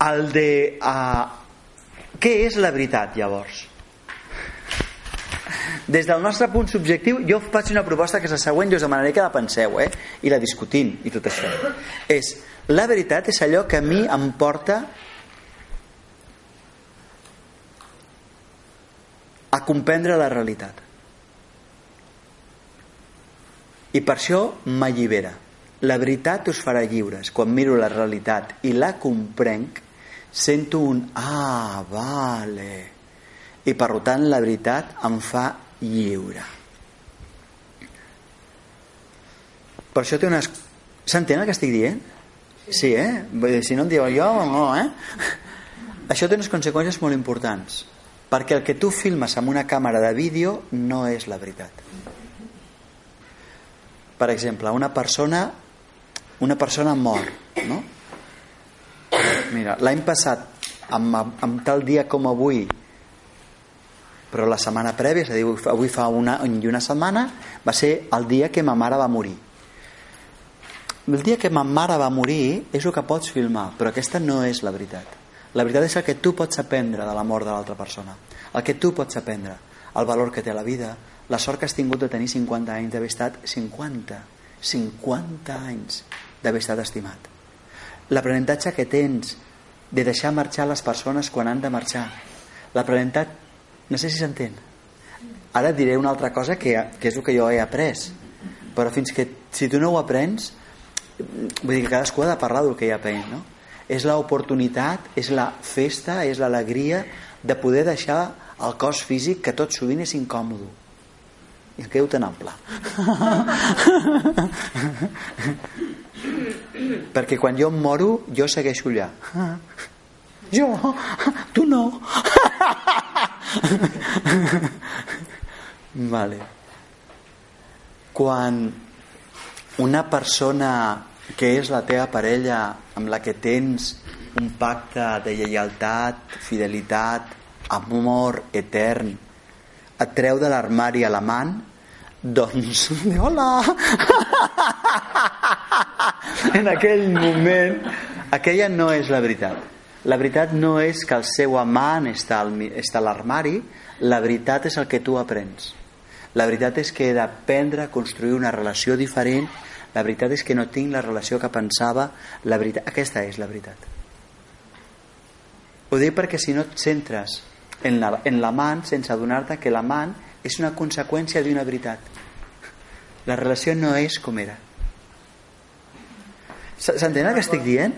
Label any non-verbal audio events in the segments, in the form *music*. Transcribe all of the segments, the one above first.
el de uh, què és la veritat llavors? Des del nostre punt subjectiu jo faig una proposta que és la següent i us demanaré que la penseu eh? i la discutim i tot això. És la veritat és allò que a mi em porta a comprendre la realitat. I per això m'allibera. La veritat us farà lliures. Quan miro la realitat i la comprenc sento un ah, vale i per tant la veritat em fa lliure per això té unes s'entén el que estic dient? sí, eh? Vull dir, si no em dieu jo no, eh? això té unes conseqüències molt importants perquè el que tu filmes amb una càmera de vídeo no és la veritat per exemple una persona una persona mor no? Mira, l'any passat amb, amb tal dia com avui però la setmana prèvia, és a dir, avui fa una, una setmana va ser el dia que ma mare va morir. El dia que ma mare va morir és el que pots filmar però aquesta no és la veritat. La veritat és el que tu pots aprendre de la mort de l'altra persona el que tu pots aprendre el valor que té la vida la sort que has tingut de tenir 50 anys d'haver estat 50 50 anys d'haver estat estimat l'aprenentatge que tens de deixar marxar les persones quan han de marxar. L'aprenentatge no sé si s'entén. Ara diré una altra cosa que, que és el que jo he après. Però fins que si tu no ho aprens vull dir que cadascú ha de parlar del que hi ha après no? és l'oportunitat és la festa, és l'alegria de poder deixar el cos físic que tot sovint és incòmodo. I quedo tan ample *laughs* perquè quan jo em moro jo segueixo allà. Jo, tu no? Vale. Quan una persona que és la teva parella amb la que tens un pacte de lleialtat, fidelitat, amor etern et treu de l'armari a l'amant doncs *laughs* hola en aquell moment aquella no és la veritat. La veritat no és que el seu amant està, al, està a l'armari la veritat és el que tu aprens. La veritat és que he d'aprendre a construir una relació diferent la veritat és que no tinc la relació que pensava la veritat, aquesta és la veritat. Ho dic perquè si no et centres en l'amant la, sense adonar-te que l'amant és una conseqüència d'una veritat. La relació no és com era s'entén el que estic dient?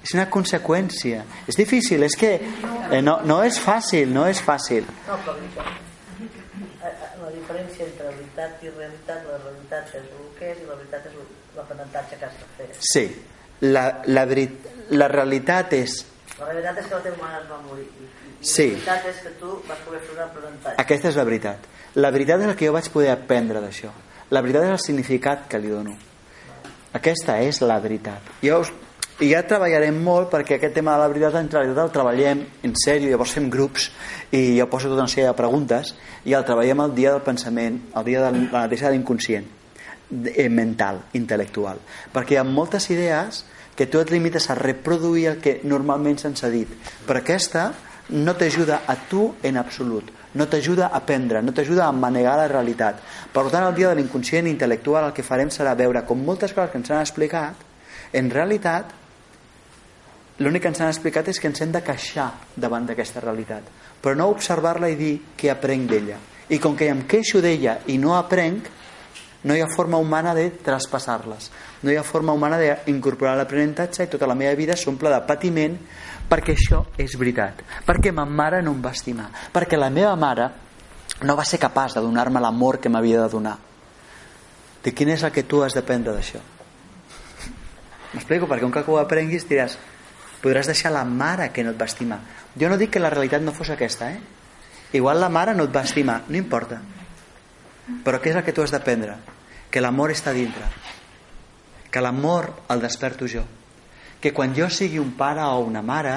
és una conseqüència és difícil, és que eh, no, no és fàcil no és fàcil no, però eh, eh, la diferència entre veritat i realitat la realitat és el que és i la veritat és l'aprenentatge que has de fer sí, la, la, la realitat és la realitat és que la teva mare es va morir Sí. La veritat és que tu vas poder fer un aprenentatge. Aquesta és la veritat. La veritat és el que jo vaig poder aprendre d'això. La veritat és el significat que li dono. Aquesta és la veritat. Jo us, ja treballarem molt perquè aquest tema de la veritat en realitat el treballem en sèrio, llavors fem grups i jo poso tota una sèrie de preguntes i el treballem el dia del pensament, el dia de la neteja de l'inconscient eh, mental, intel·lectual perquè hi ha moltes idees que tu et limites a reproduir el que normalment se'ns ha dit però aquesta no t'ajuda a tu en absolut no t'ajuda a aprendre, no t'ajuda a manegar la realitat. Per tant el dia de l'inconscient intel·lectual el que farem serà veure com moltes coses que ens han explicat en realitat l'únic que ens han explicat és que ens hem de queixar davant d'aquesta realitat però no observar-la i dir que aprenc d'ella. I com que em queixo d'ella i no aprenc no hi ha forma humana de traspassar-les. No hi ha forma humana d'incorporar l'aprenentatge i tota la meva vida s'omple de patiment perquè això és veritat. Perquè ma mare no em va estimar. Perquè la meva mare no va ser capaç de donar-me l'amor que m'havia de donar. De quin és el que tu has d'aprendre d'això? M'explico? perquè un cop ho aprenguis diràs podràs deixar la mare que no et va estimar. Jo no dic que la realitat no fos aquesta eh? igual la mare no et va estimar no importa però què és el que tu has d'aprendre? que l'amor està dintre que l'amor el desperto jo que quan jo sigui un pare o una mare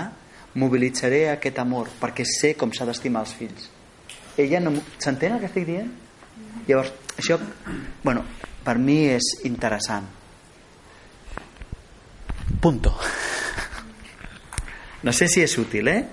mobilitzaré aquest amor perquè sé com s'ha d'estimar els fills ella no... s'entén el que estic dient? llavors això bueno, per mi és interessant punto No sé si és útil, eh?